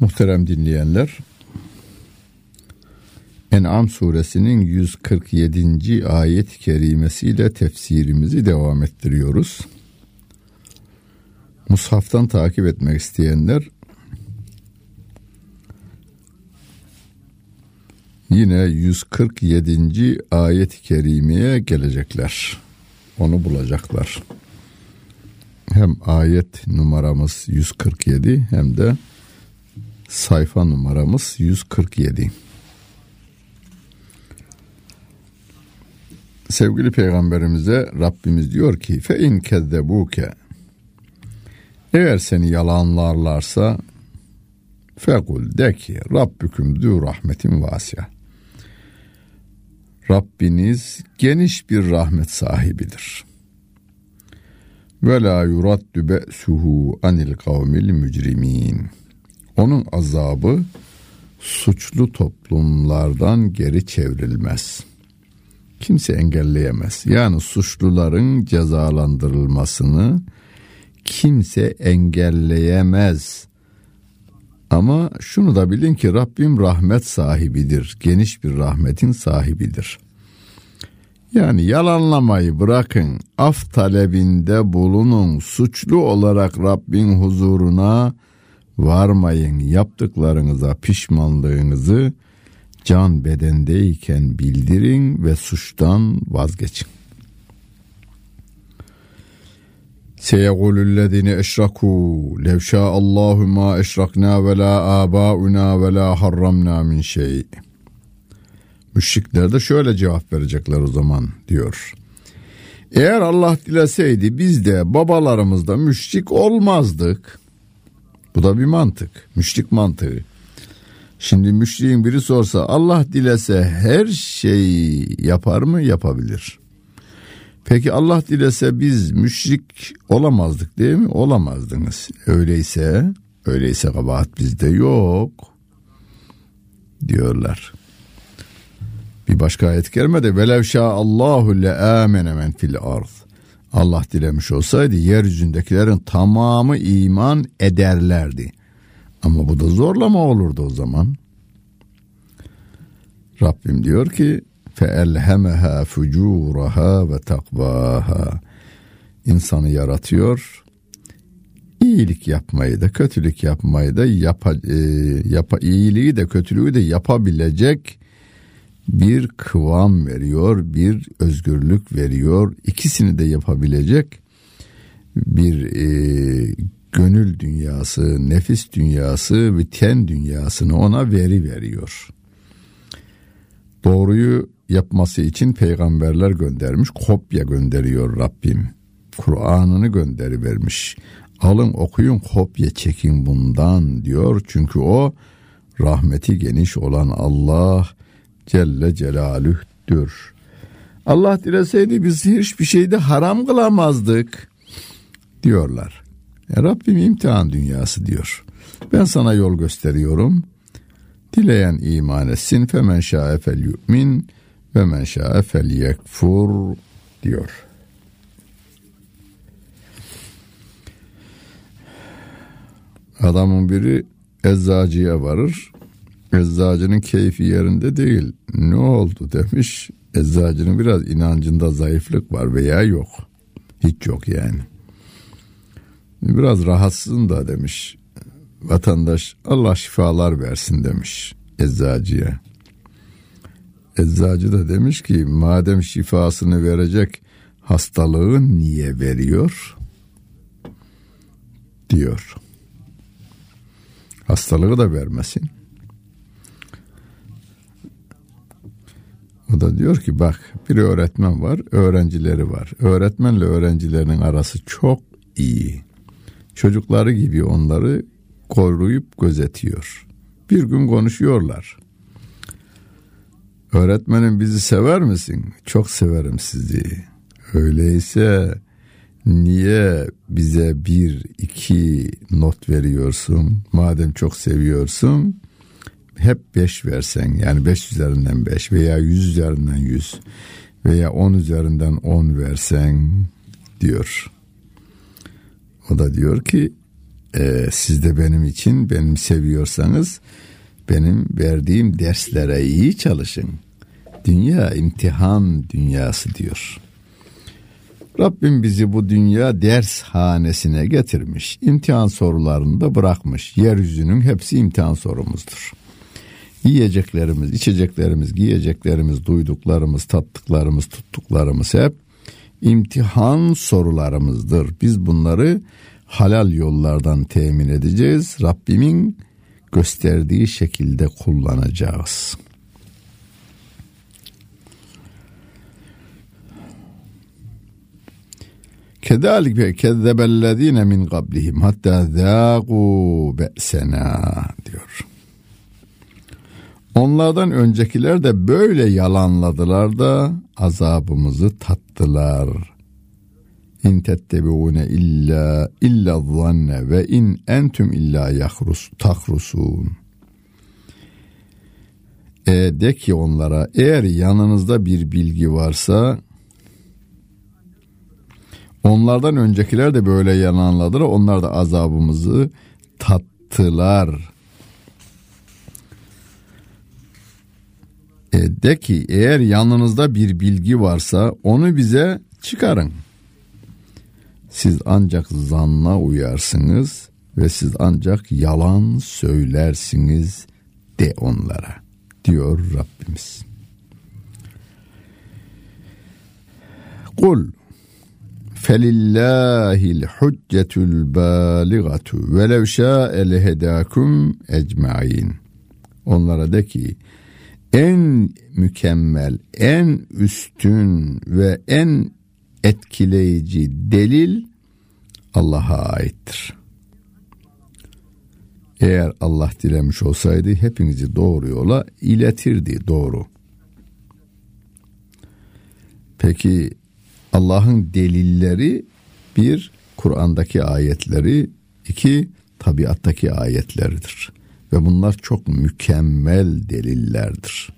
Muhterem dinleyenler, En'am suresinin 147. ayet-i kerimesiyle tefsirimizi devam ettiriyoruz. Mushaftan takip etmek isteyenler yine 147. ayet-i kerimeye gelecekler. Onu bulacaklar. Hem ayet numaramız 147 hem de sayfa numaramız 147. Sevgili peygamberimize Rabbimiz diyor ki fe in kezzebuke eğer seni yalanlarlarsa fekul de ki Rabbüküm dü rahmetin vasya. Rabbiniz geniş bir rahmet sahibidir. Ve la yuraddu be'suhu anil kavmil mücrimin. Onun azabı suçlu toplumlardan geri çevrilmez. Kimse engelleyemez. Yani suçluların cezalandırılmasını kimse engelleyemez. Ama şunu da bilin ki Rabbim rahmet sahibidir. Geniş bir rahmetin sahibidir. Yani yalanlamayı bırakın. Af talebinde bulunun. Suçlu olarak Rabbin huzuruna varmayın. Yaptıklarınıza pişmanlığınızı can bedendeyken bildirin ve suçtan vazgeçin. Seyekulüllezine eşraku lev Allahu ma eşrakna ve la abauna ve la harramna min şey. Müşrikler de şöyle cevap verecekler o zaman diyor. Eğer Allah dileseydi biz de babalarımızda müşrik olmazdık. Bu da bir mantık. Müşrik mantığı. Şimdi müşriğin biri sorsa Allah dilese her şeyi yapar mı? Yapabilir. Peki Allah dilese biz müşrik olamazdık değil mi? Olamazdınız. Öyleyse, öyleyse kabahat bizde yok diyorlar. Bir başka ayet kerimede velev Allahu le amene men fil arz. Allah dilemiş olsaydı yeryüzündekilerin tamamı iman ederlerdi. Ama bu da zorlama olurdu o zaman. Rabbim diyor ki فَاَلْهَمَهَا فُجُورَهَا ve takvaha. İnsanı yaratıyor. İyilik yapmayı da kötülük yapmayı da yapa, e, yapa, iyiliği de kötülüğü de yapabilecek bir kıvam veriyor, bir özgürlük veriyor. İkisini de yapabilecek bir e, gönül dünyası, nefis dünyası ve ten dünyasını ona veri veriyor. Doğruyu yapması için peygamberler göndermiş, kopya gönderiyor Rabbim. Kur'an'ını gönderi vermiş. Alın okuyun kopya çekin bundan diyor. Çünkü o rahmeti geniş olan Allah Celle Celaluh'tür. Allah dileseydi biz hiçbir şeyde haram kılamazdık diyorlar. Ya Rabbim imtihan dünyası diyor. Ben sana yol gösteriyorum. Dileyen iman etsin. Femen şa'e fel yu'min ve men şa'e fel yekfur diyor. Adamın biri eczacıya varır. Eczacının keyfi yerinde değil. Ne oldu demiş. Eczacının biraz inancında zayıflık var veya yok. Hiç yok yani. Biraz rahatsızın da demiş. Vatandaş Allah şifalar versin demiş eczacıya. Eczacı da demiş ki madem şifasını verecek hastalığı niye veriyor? Diyor. Hastalığı da vermesin. O da diyor ki bak bir öğretmen var, öğrencileri var. Öğretmenle öğrencilerinin arası çok iyi. Çocukları gibi onları koruyup gözetiyor. Bir gün konuşuyorlar. Öğretmenim bizi sever misin? Çok severim sizi. Öyleyse niye bize bir iki not veriyorsun? Madem çok seviyorsun hep beş versen yani beş üzerinden beş veya yüz üzerinden yüz veya on üzerinden on versen diyor. O da diyor ki e, siz de benim için benim seviyorsanız benim verdiğim derslere iyi çalışın. Dünya imtihan dünyası diyor. Rabbim bizi bu dünya ders hanesine getirmiş. İmtihan sorularını da bırakmış. Yeryüzünün hepsi imtihan sorumuzdur. Yiyeceklerimiz, içeceklerimiz, giyeceklerimiz, duyduklarımız, tattıklarımız, tuttuklarımız hep imtihan sorularımızdır. Biz bunları halal yollardan temin edeceğiz. Rabbimin gösterdiği şekilde kullanacağız. Kedalik kezzebellezine min qablihim hatta zâgû be'sena diyor. Onlardan öncekiler de böyle yalanladılar da azabımızı tattılar. İn tettebiune illa illa zanne ve in entüm illa yahrus tahrusun. E de ki onlara eğer yanınızda bir bilgi varsa onlardan öncekiler de böyle yalanladılar. Onlar da azabımızı tattılar. E de ki eğer yanınızda bir bilgi varsa onu bize çıkarın. Siz ancak zanna uyarsınız ve siz ancak yalan söylersiniz de onlara diyor Rabbimiz. Kul felillahil hüccetül baligatu velev şa'e lehedâkum ecmain. Onlara de ki en mükemmel, en üstün ve en etkileyici delil Allah'a aittir. Eğer Allah dilemiş olsaydı hepinizi doğru yola iletirdi doğru. Peki Allah'ın delilleri bir Kur'an'daki ayetleri, iki tabiattaki ayetleridir. Ve bunlar çok mükemmel delillerdir.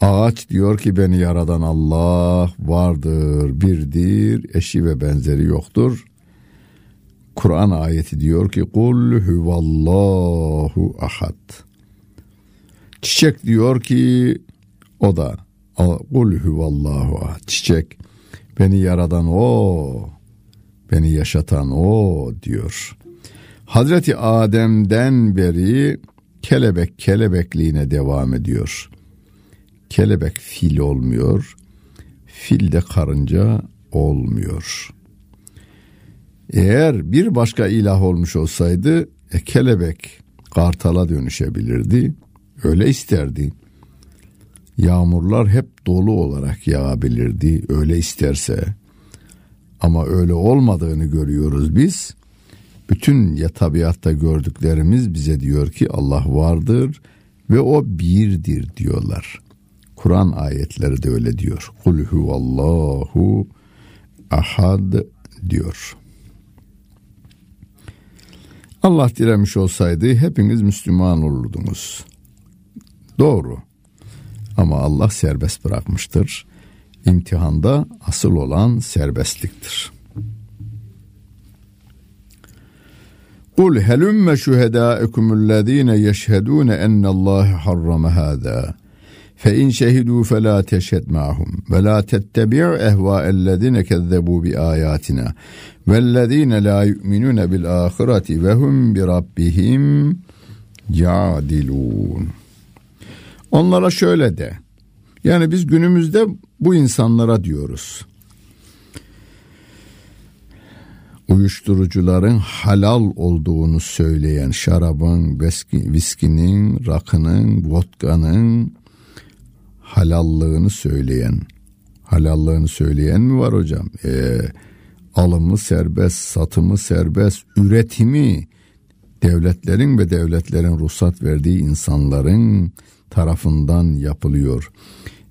Ağaç diyor ki beni yaradan Allah vardır, birdir, eşi ve benzeri yoktur. Kur'an ayeti diyor ki kul huvallahu ahad. Çiçek diyor ki o da kul huvallahu ahad. Çiçek beni yaradan o, beni yaşatan o diyor. Hazreti Adem'den beri kelebek kelebekliğine devam ediyor. Kelebek fil olmuyor. Fil de karınca olmuyor. Eğer bir başka ilah olmuş olsaydı e, kelebek kartala dönüşebilirdi. Öyle isterdi. Yağmurlar hep dolu olarak yağabilirdi öyle isterse. Ama öyle olmadığını görüyoruz biz. Bütün ya tabiatta gördüklerimiz bize diyor ki Allah vardır ve o birdir diyorlar. Kur'an ayetleri de öyle diyor. Kul huvallahu ahad diyor. Allah dilemiş olsaydı hepiniz Müslüman olurdunuz. Doğru. Ama Allah serbest bırakmıştır. İmtihanda asıl olan serbestliktir. Kul helümme şühedâekumullezîne yeşhedûne ennallâhe harrame hâdâ. Fe in şehidû fe lâ teşhed mâhum ve lâ tettebi' ehvâellezîne kezzebû bi âyâtinâ vellezîne lâ yu'minûne bil âhireti ve. Onlara şöyle de. Yani biz günümüzde bu insanlara diyoruz. Uyuşturucuların halal olduğunu söyleyen şarabın, viskinin, rakının, vodkanın halallığını söyleyen, halallığını söyleyen mi var hocam? Ee, alımı serbest, satımı serbest, üretimi devletlerin ve devletlerin ruhsat verdiği insanların tarafından yapılıyor.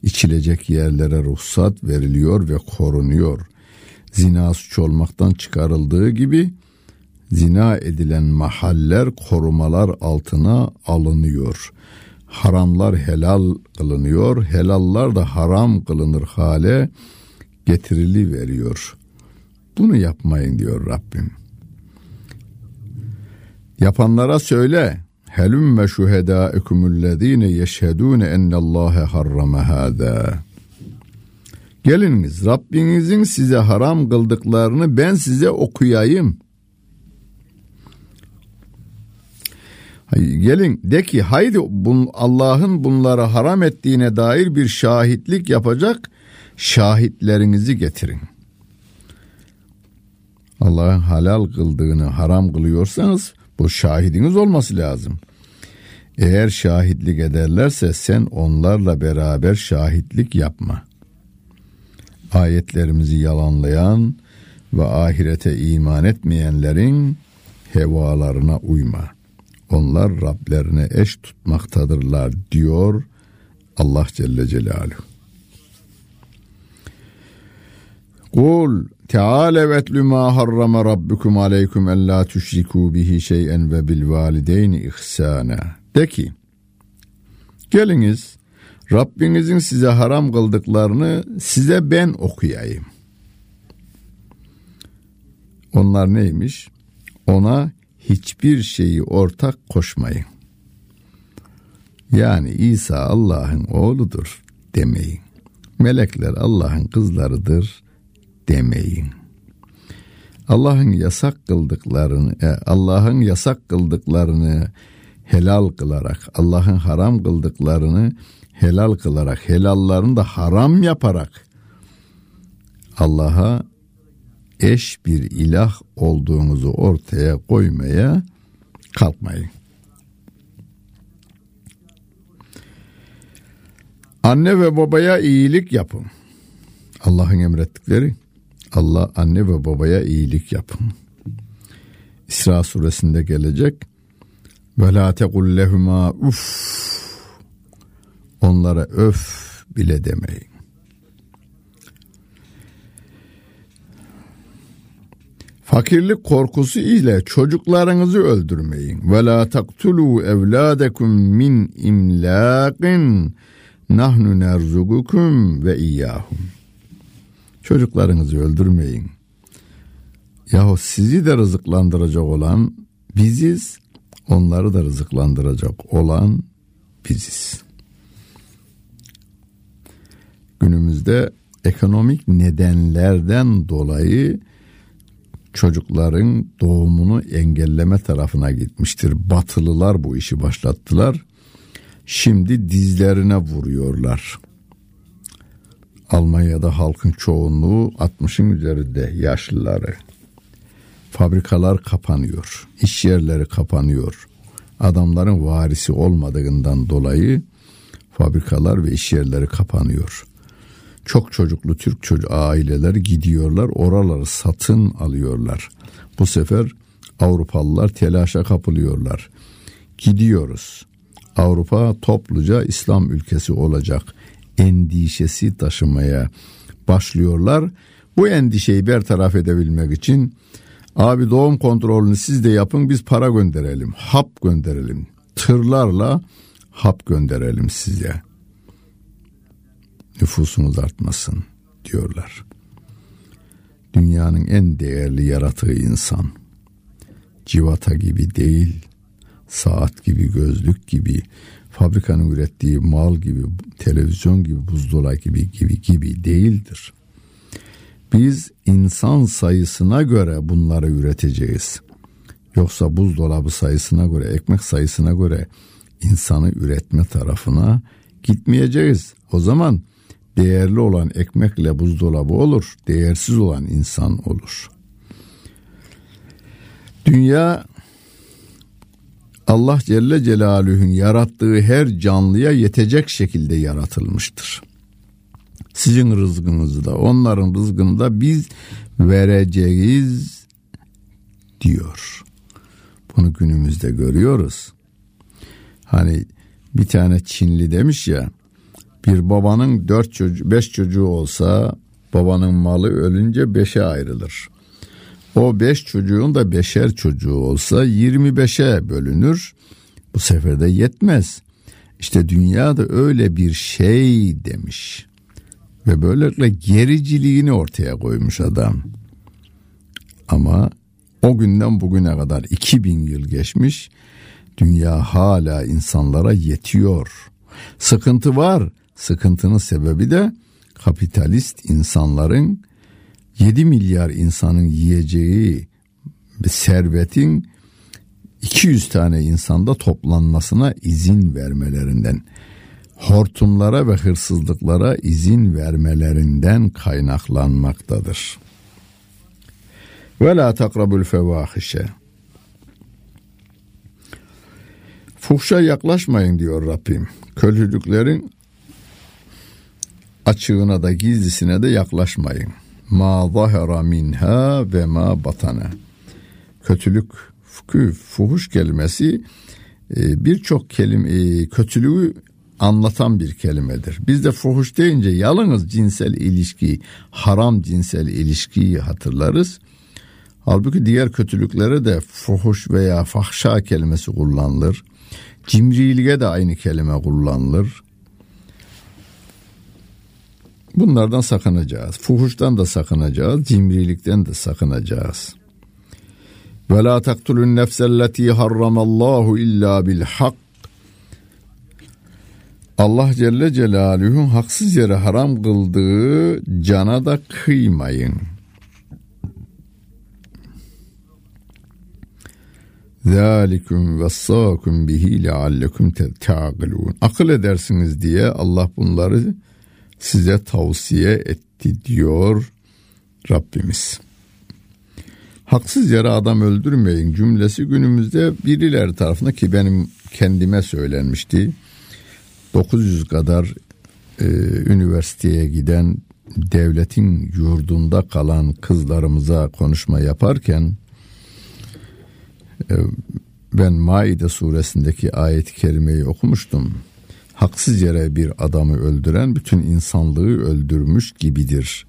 İçilecek yerlere ruhsat veriliyor ve korunuyor. Zina suç olmaktan çıkarıldığı gibi zina edilen mahaller korumalar altına alınıyor. Haramlar helal kılınıyor, helallar da haram kılınır hale getirili veriyor. Bunu yapmayın diyor Rabbim. Yapanlara söyle. Helüm ve şuhedâekumullezîne yeşhedûne ennallâhe harrame hâdâ. Geliniz Rabbinizin size haram kıldıklarını ben size okuyayım. Gelin de ki haydi Allah'ın bunları haram ettiğine dair bir şahitlik yapacak şahitlerinizi getirin. Allah'ın halal kıldığını haram kılıyorsanız bu şahidiniz olması lazım. Eğer şahitlik ederlerse sen onlarla beraber şahitlik yapma. Ayetlerimizi yalanlayan ve ahirete iman etmeyenlerin hevalarına uyma. Onlar Rablerine eş tutmaktadırlar diyor Allah Celle Celaluhu. Kul Teala ve etlü ma harrama rabbukum aleykum en la tüşriku bihi şey'en ve bil valideyni ihsana. De ki, geliniz Rabbinizin size haram kıldıklarını size ben okuyayım. Onlar neymiş? Ona hiçbir şeyi ortak koşmayın. Yani İsa Allah'ın oğludur demeyin. Melekler Allah'ın kızlarıdır demeyin. Allah'ın yasak kıldıklarını, e, Allah'ın yasak kıldıklarını helal kılarak, Allah'ın haram kıldıklarını helal kılarak, helallarını da haram yaparak Allah'a eş bir ilah olduğunuzu ortaya koymaya kalkmayın. Anne ve babaya iyilik yapın. Allah'ın emrettikleri Allah anne ve babaya iyilik yapın. İsra suresinde gelecek. Ve la tekul lehuma uf. Onlara öf bile demeyin. Fakirlik korkusu ile çocuklarınızı öldürmeyin. Ve la taktulu evladekum min imlaqin nahnu nerzugukum ve iyyahum. Çocuklarınızı öldürmeyin. Yahu sizi de rızıklandıracak olan biziz, onları da rızıklandıracak olan biziz. Günümüzde ekonomik nedenlerden dolayı çocukların doğumunu engelleme tarafına gitmiştir. Batılılar bu işi başlattılar. Şimdi dizlerine vuruyorlar. Almanya'da halkın çoğunluğu 60'ın üzerinde yaşlıları. Fabrikalar kapanıyor, iş yerleri kapanıyor. Adamların varisi olmadığından dolayı fabrikalar ve iş yerleri kapanıyor. Çok çocuklu Türk çocuk aileler gidiyorlar, oraları satın alıyorlar. Bu sefer Avrupalılar telaşa kapılıyorlar. Gidiyoruz. Avrupa topluca İslam ülkesi olacak endişesi taşımaya başlıyorlar. Bu endişeyi bertaraf edebilmek için abi doğum kontrolünü siz de yapın biz para gönderelim, hap gönderelim. Tırlarla hap gönderelim size. Nüfusunuz artmasın diyorlar. Dünyanın en değerli yaratığı insan. Civata gibi değil, saat gibi, gözlük gibi, fabrikanın ürettiği mal gibi, televizyon gibi, buzdolabı gibi gibi gibi değildir. Biz insan sayısına göre bunları üreteceğiz. Yoksa buzdolabı sayısına göre, ekmek sayısına göre insanı üretme tarafına gitmeyeceğiz. O zaman değerli olan ekmekle buzdolabı olur, değersiz olan insan olur. Dünya Allah Celle Celaluhu'nun yarattığı her canlıya yetecek şekilde yaratılmıştır. Sizin rızkınızı da onların rızkını da biz vereceğiz diyor. Bunu günümüzde görüyoruz. Hani bir tane Çinli demiş ya bir babanın dört çocuğu, beş çocuğu olsa babanın malı ölünce beşe ayrılır. O beş çocuğun da beşer çocuğu olsa yirmi beşe bölünür. Bu sefer de yetmez. İşte dünya da öyle bir şey demiş. Ve böylelikle gericiliğini ortaya koymuş adam. Ama o günden bugüne kadar 2000 yıl geçmiş. Dünya hala insanlara yetiyor. Sıkıntı var. Sıkıntının sebebi de kapitalist insanların 7 milyar insanın yiyeceği servetin 200 tane insanda toplanmasına izin vermelerinden, hortumlara ve hırsızlıklara izin vermelerinden kaynaklanmaktadır. Ve la takrabul fevahişe. Fuhşa yaklaşmayın diyor Rabbim. Kötülüklerin açığına da gizlisine de yaklaşmayın. Ma zahara minha ve ma batana. Kötülük, fuhuş kelimesi e, birçok kelime kötülüğü anlatan bir kelimedir. Biz de fuhuş deyince yalnız cinsel ilişki, haram cinsel ilişkiyi hatırlarız. Halbuki diğer kötülüklere de fuhuş veya fahşa kelimesi kullanılır. Cimriliğe de aynı kelime kullanılır. Bunlardan sakınacağız. Fuhuştan da sakınacağız. Cimrilikten de sakınacağız. Ve la taktulun nefselleti harramallahu illa bil hak. Allah Celle Celaluhu haksız yere haram kıldığı cana da kıymayın. Zalikum vessakum bihi leallekum te'akilun. Akıl edersiniz diye Allah bunları size tavsiye etti diyor Rabbimiz. Haksız yere adam öldürmeyin cümlesi günümüzde birileri tarafından ki benim kendime söylenmişti. 900 kadar e, üniversiteye giden devletin yurdunda kalan kızlarımıza konuşma yaparken e, ben Maide suresindeki ayet-i kerimeyi okumuştum haksız yere bir adamı öldüren bütün insanlığı öldürmüş gibidir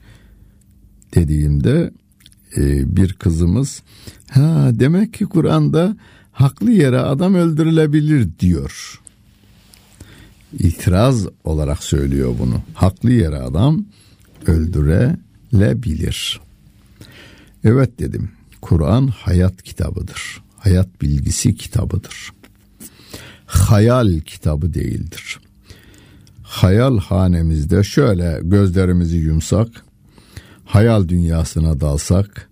dediğimde e, bir kızımız ha demek ki Kur'an'da haklı yere adam öldürülebilir diyor. İtiraz olarak söylüyor bunu. Haklı yere adam öldürülebilir. Evet dedim. Kur'an hayat kitabıdır. Hayat bilgisi kitabıdır hayal kitabı değildir. Hayal hanemizde şöyle gözlerimizi yumsak, hayal dünyasına dalsak,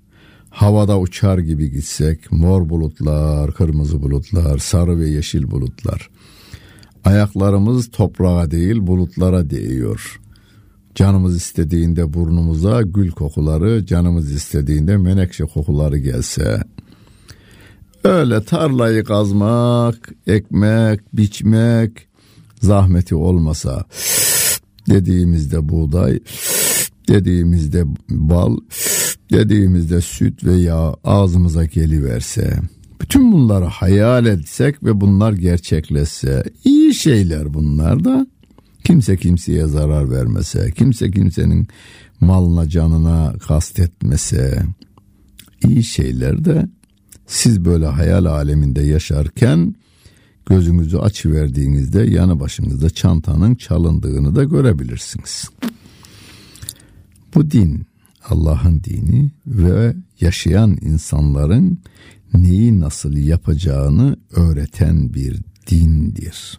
havada uçar gibi gitsek, mor bulutlar, kırmızı bulutlar, sarı ve yeşil bulutlar. Ayaklarımız toprağa değil bulutlara değiyor. Canımız istediğinde burnumuza gül kokuları, canımız istediğinde menekşe kokuları gelse, Öyle tarlayı kazmak, ekmek, biçmek zahmeti olmasa dediğimizde buğday, dediğimizde bal, dediğimizde süt ve yağ ağzımıza geliverse, bütün bunları hayal etsek ve bunlar gerçekleşse, iyi şeyler bunlar da, kimse kimseye zarar vermese, kimse kimsenin malına canına kastetmese, iyi şeyler de siz böyle hayal aleminde yaşarken gözünüzü açıverdiğinizde yanı başınızda çantanın çalındığını da görebilirsiniz. Bu din Allah'ın dini ve yaşayan insanların neyi nasıl yapacağını öğreten bir dindir.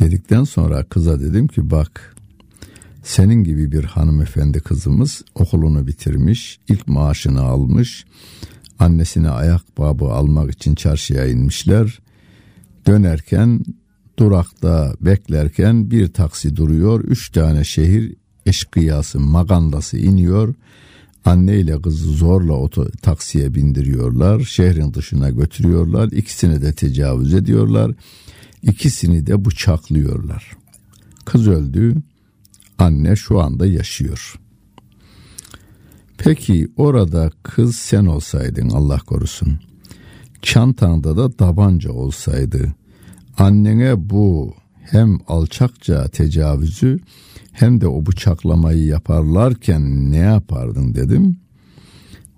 Dedikten sonra kıza dedim ki bak senin gibi bir hanımefendi kızımız okulunu bitirmiş, ilk maaşını almış, annesine ayakkabı almak için çarşıya inmişler. Dönerken durakta beklerken bir taksi duruyor. Üç tane şehir eşkıyası, magandası iniyor. Anne ile kızı zorla oto, taksiye bindiriyorlar. Şehrin dışına götürüyorlar. İkisini de tecavüz ediyorlar. İkisini de bıçaklıyorlar. Kız öldü. Anne şu anda yaşıyor. Peki orada kız sen olsaydın Allah korusun. Çantanda da tabanca olsaydı. Annene bu hem alçakça tecavüzü hem de o bıçaklamayı yaparlarken ne yapardın dedim.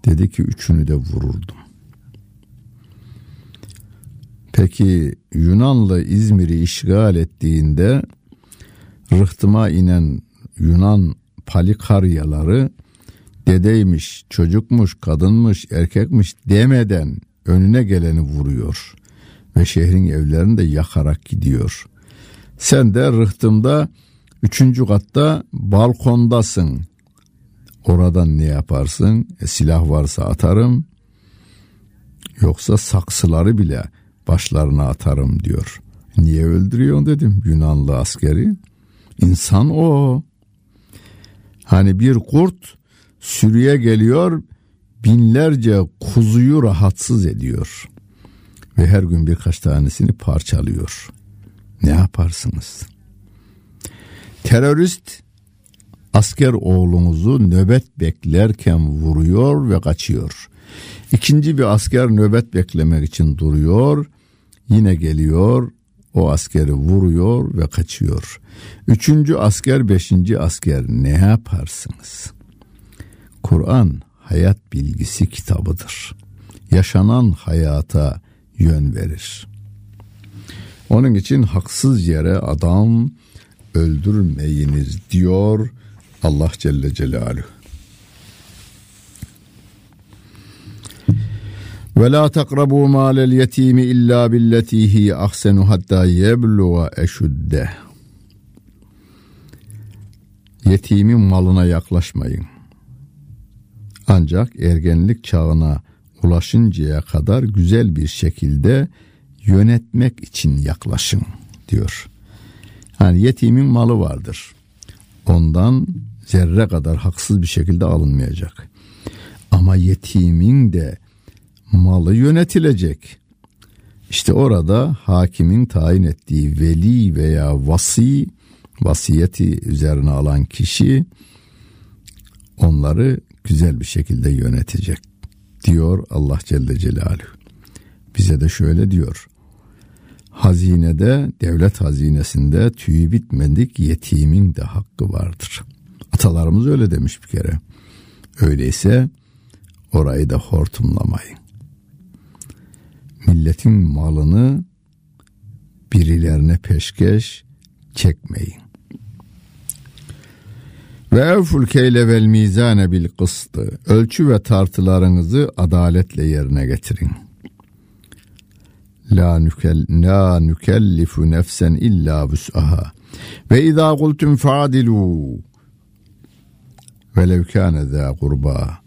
Dedi ki üçünü de vururdum. Peki Yunanlı İzmir'i işgal ettiğinde rıhtıma inen Yunan palikaryaları dedeymiş, çocukmuş, kadınmış, erkekmiş demeden önüne geleni vuruyor ve şehrin evlerini de yakarak gidiyor. Sen de rıhtımda üçüncü katta balkondasın. Oradan ne yaparsın? E, silah varsa atarım. Yoksa saksıları bile başlarına atarım diyor. Niye öldürüyorsun dedim Yunanlı askeri. İnsan o. Hani bir kurt sürüye geliyor binlerce kuzuyu rahatsız ediyor. Ve her gün birkaç tanesini parçalıyor. Ne yaparsınız? Terörist asker oğlunuzu nöbet beklerken vuruyor ve kaçıyor. İkinci bir asker nöbet beklemek için duruyor. Yine geliyor o askeri vuruyor ve kaçıyor. Üçüncü asker, beşinci asker ne yaparsınız? Kur'an hayat bilgisi kitabıdır. Yaşanan hayata yön verir. Onun için haksız yere adam öldürmeyiniz diyor Allah Celle Celaluhu. Ve la takrabu malel yetimi illa billeti hi ahsenu hatta yebluğa eşudde. Yetimin malına yaklaşmayın. Ancak ergenlik çağına ulaşıncaya kadar güzel bir şekilde yönetmek için yaklaşın diyor. Hani yetimin malı vardır. Ondan zerre kadar haksız bir şekilde alınmayacak. Ama yetimin de malı yönetilecek. İşte orada hakimin tayin ettiği veli veya vasi vasiyeti üzerine alan kişi onları güzel bir şekilde yönetecek diyor Allah Celle Celaluhu. Bize de şöyle diyor. Hazinede, devlet hazinesinde tüyü bitmedik yetimin de hakkı vardır. Atalarımız öyle demiş bir kere. Öyleyse orayı da hortumlamayın milletin malını birilerine peşkeş çekmeyin. Ve evful keyle vel mizane bil kıstı. Ölçü ve tartılarınızı adaletle yerine getirin. La, nükel, la nükellifu nefsen illa vüs'aha. Ve izâ kultum fa'dilû. Velev kâne zâ kurba.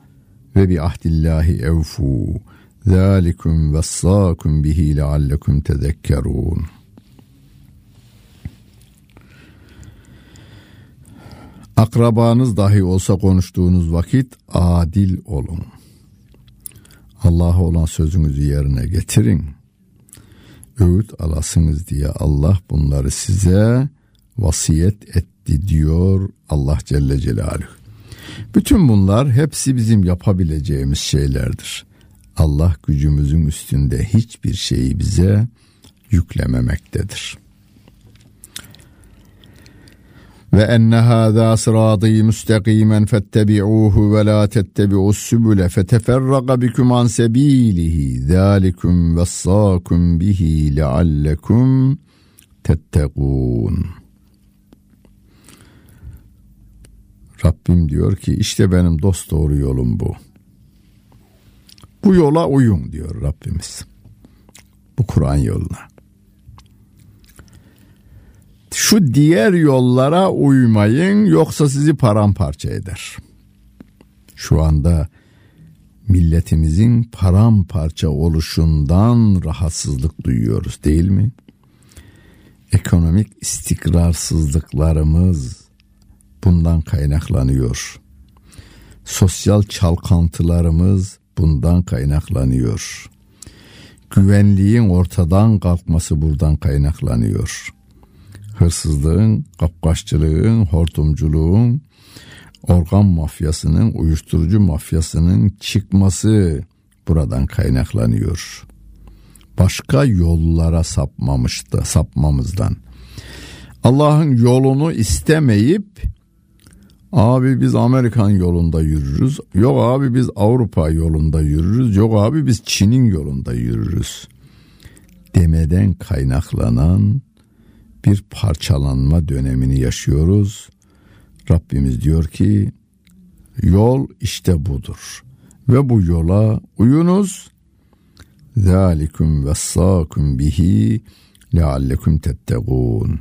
Ve bi ahdillahi evfû. Zalikum vessâkum bihi leallekum tezekkerûn. Akrabanız dahi olsa konuştuğunuz vakit adil olun. Allah'a olan sözünüzü yerine getirin. Öğüt alasınız diye Allah bunları size vasiyet etti diyor Allah Celle Celaluhu. Bütün bunlar hepsi bizim yapabileceğimiz şeylerdir. Allah gücümüzün üstünde hiçbir şeyi bize yüklememektedir. Ve enne hâzâ sırâdî müstekîmen fettebi'ûhu ve lâ tettebi'us sübüle feteferraga bikum an sebîlihi zâlikum vessâkum bihi leallekum tettegûn. Rabbim diyor ki işte benim dost doğru yolum bu. Bu yola uyun diyor Rabbimiz. Bu Kur'an yoluna. Şu diğer yollara uymayın yoksa sizi paramparça eder. Şu anda milletimizin paramparça oluşundan rahatsızlık duyuyoruz değil mi? Ekonomik istikrarsızlıklarımız bundan kaynaklanıyor. Sosyal çalkantılarımız bundan kaynaklanıyor. Güvenliğin ortadan kalkması buradan kaynaklanıyor. Hırsızlığın, kapkaççılığın, hortumculuğun, organ mafyasının, uyuşturucu mafyasının çıkması buradan kaynaklanıyor. Başka yollara sapmamıştı, sapmamızdan. Allah'ın yolunu istemeyip abi biz Amerikan yolunda yürürüz. Yok abi biz Avrupa yolunda yürürüz. Yok abi biz Çin'in yolunda yürürüz. Demeden kaynaklanan bir parçalanma dönemini yaşıyoruz. Rabbimiz diyor ki yol işte budur. Ve bu yola uyunuz. Zalikum vessakum bihi leallekum tettegûn.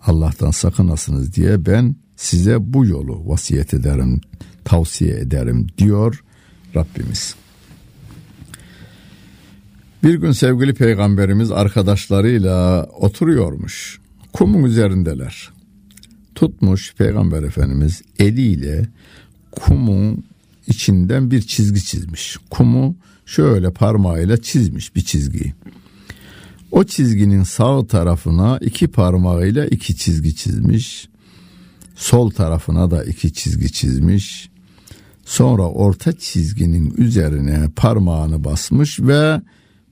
Allah'tan sakınasınız diye ben size bu yolu vasiyet ederim, tavsiye ederim diyor Rabbimiz. Bir gün sevgili peygamberimiz arkadaşlarıyla oturuyormuş. Kumun üzerindeler. Tutmuş peygamber efendimiz eliyle kumun içinden bir çizgi çizmiş. Kumu şöyle parmağıyla çizmiş bir çizgiyi. O çizginin sağ tarafına iki parmağıyla iki çizgi çizmiş. Sol tarafına da iki çizgi çizmiş. Sonra orta çizginin üzerine parmağını basmış ve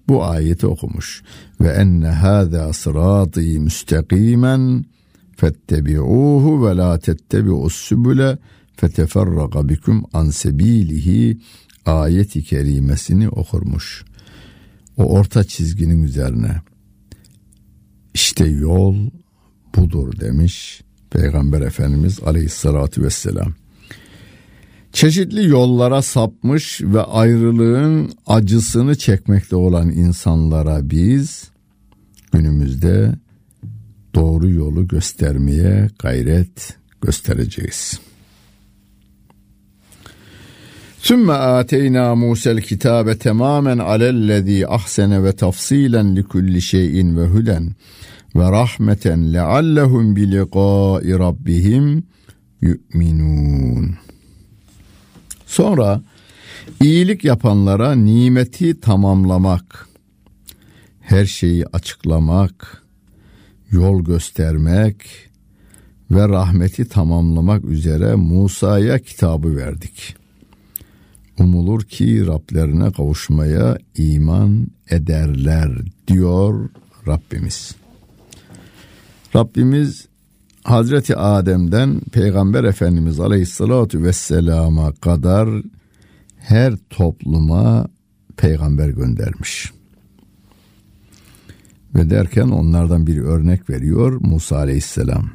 bu ayeti okumuş. Ve enne hâzâ sırâtî müstakimen fettebi'ûhu ve lâ tettebi'us sübüle feteferraga bikum an sebilihi ayeti kerimesini okurmuş. O orta çizginin üzerine işte yol budur demiş Peygamber Efendimiz Aleyhisselatü Vesselam. Çeşitli yollara sapmış ve ayrılığın acısını çekmekte olan insanlara biz günümüzde doğru yolu göstermeye gayret göstereceğiz. Sümme ateyna Musa'l kitabe tamamen alellezî ahsene ve tafsilen li şeyin ve huden ve rahmeten leallehum bi liqa'i rabbihim yu'minun. Sonra iyilik yapanlara nimeti tamamlamak, her şeyi açıklamak, yol göstermek ve rahmeti tamamlamak üzere Musa'ya kitabı verdik. Umulur ki Rablerine kavuşmaya iman ederler diyor Rabbimiz. Rabbimiz Hazreti Adem'den Peygamber Efendimiz Aleyhisselatü Vesselam'a kadar her topluma peygamber göndermiş. Ve derken onlardan bir örnek veriyor Musa Aleyhisselam.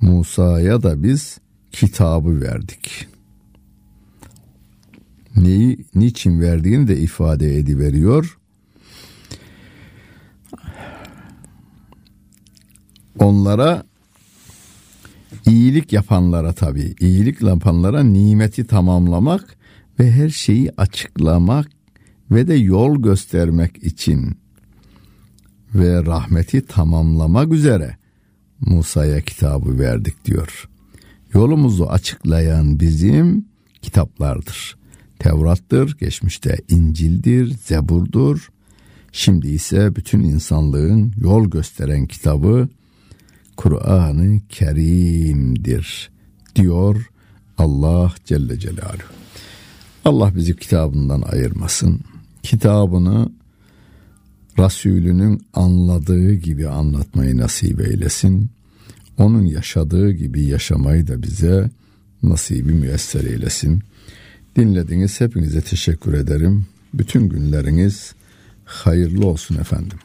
Musa'ya da biz kitabı verdik. Neyi, niçin verdiğini de ifade ediveriyor. Onlara iyilik yapanlara tabi iyilik yapanlara nimeti tamamlamak ve her şeyi açıklamak ve de yol göstermek için ve rahmeti tamamlamak üzere Musa'ya kitabı verdik diyor. Yolumuzu açıklayan bizim kitaplardır. Tevrat'tır, geçmişte İncil'dir, Zebur'dur. Şimdi ise bütün insanlığın yol gösteren kitabı Kur'an-ı Kerim'dir diyor Allah Celle Celaluhu. Allah bizi kitabından ayırmasın. Kitabını Resulünün anladığı gibi anlatmayı nasip eylesin. Onun yaşadığı gibi yaşamayı da bize nasibi müyesser eylesin. Dinlediğiniz hepinize teşekkür ederim. Bütün günleriniz hayırlı olsun efendim.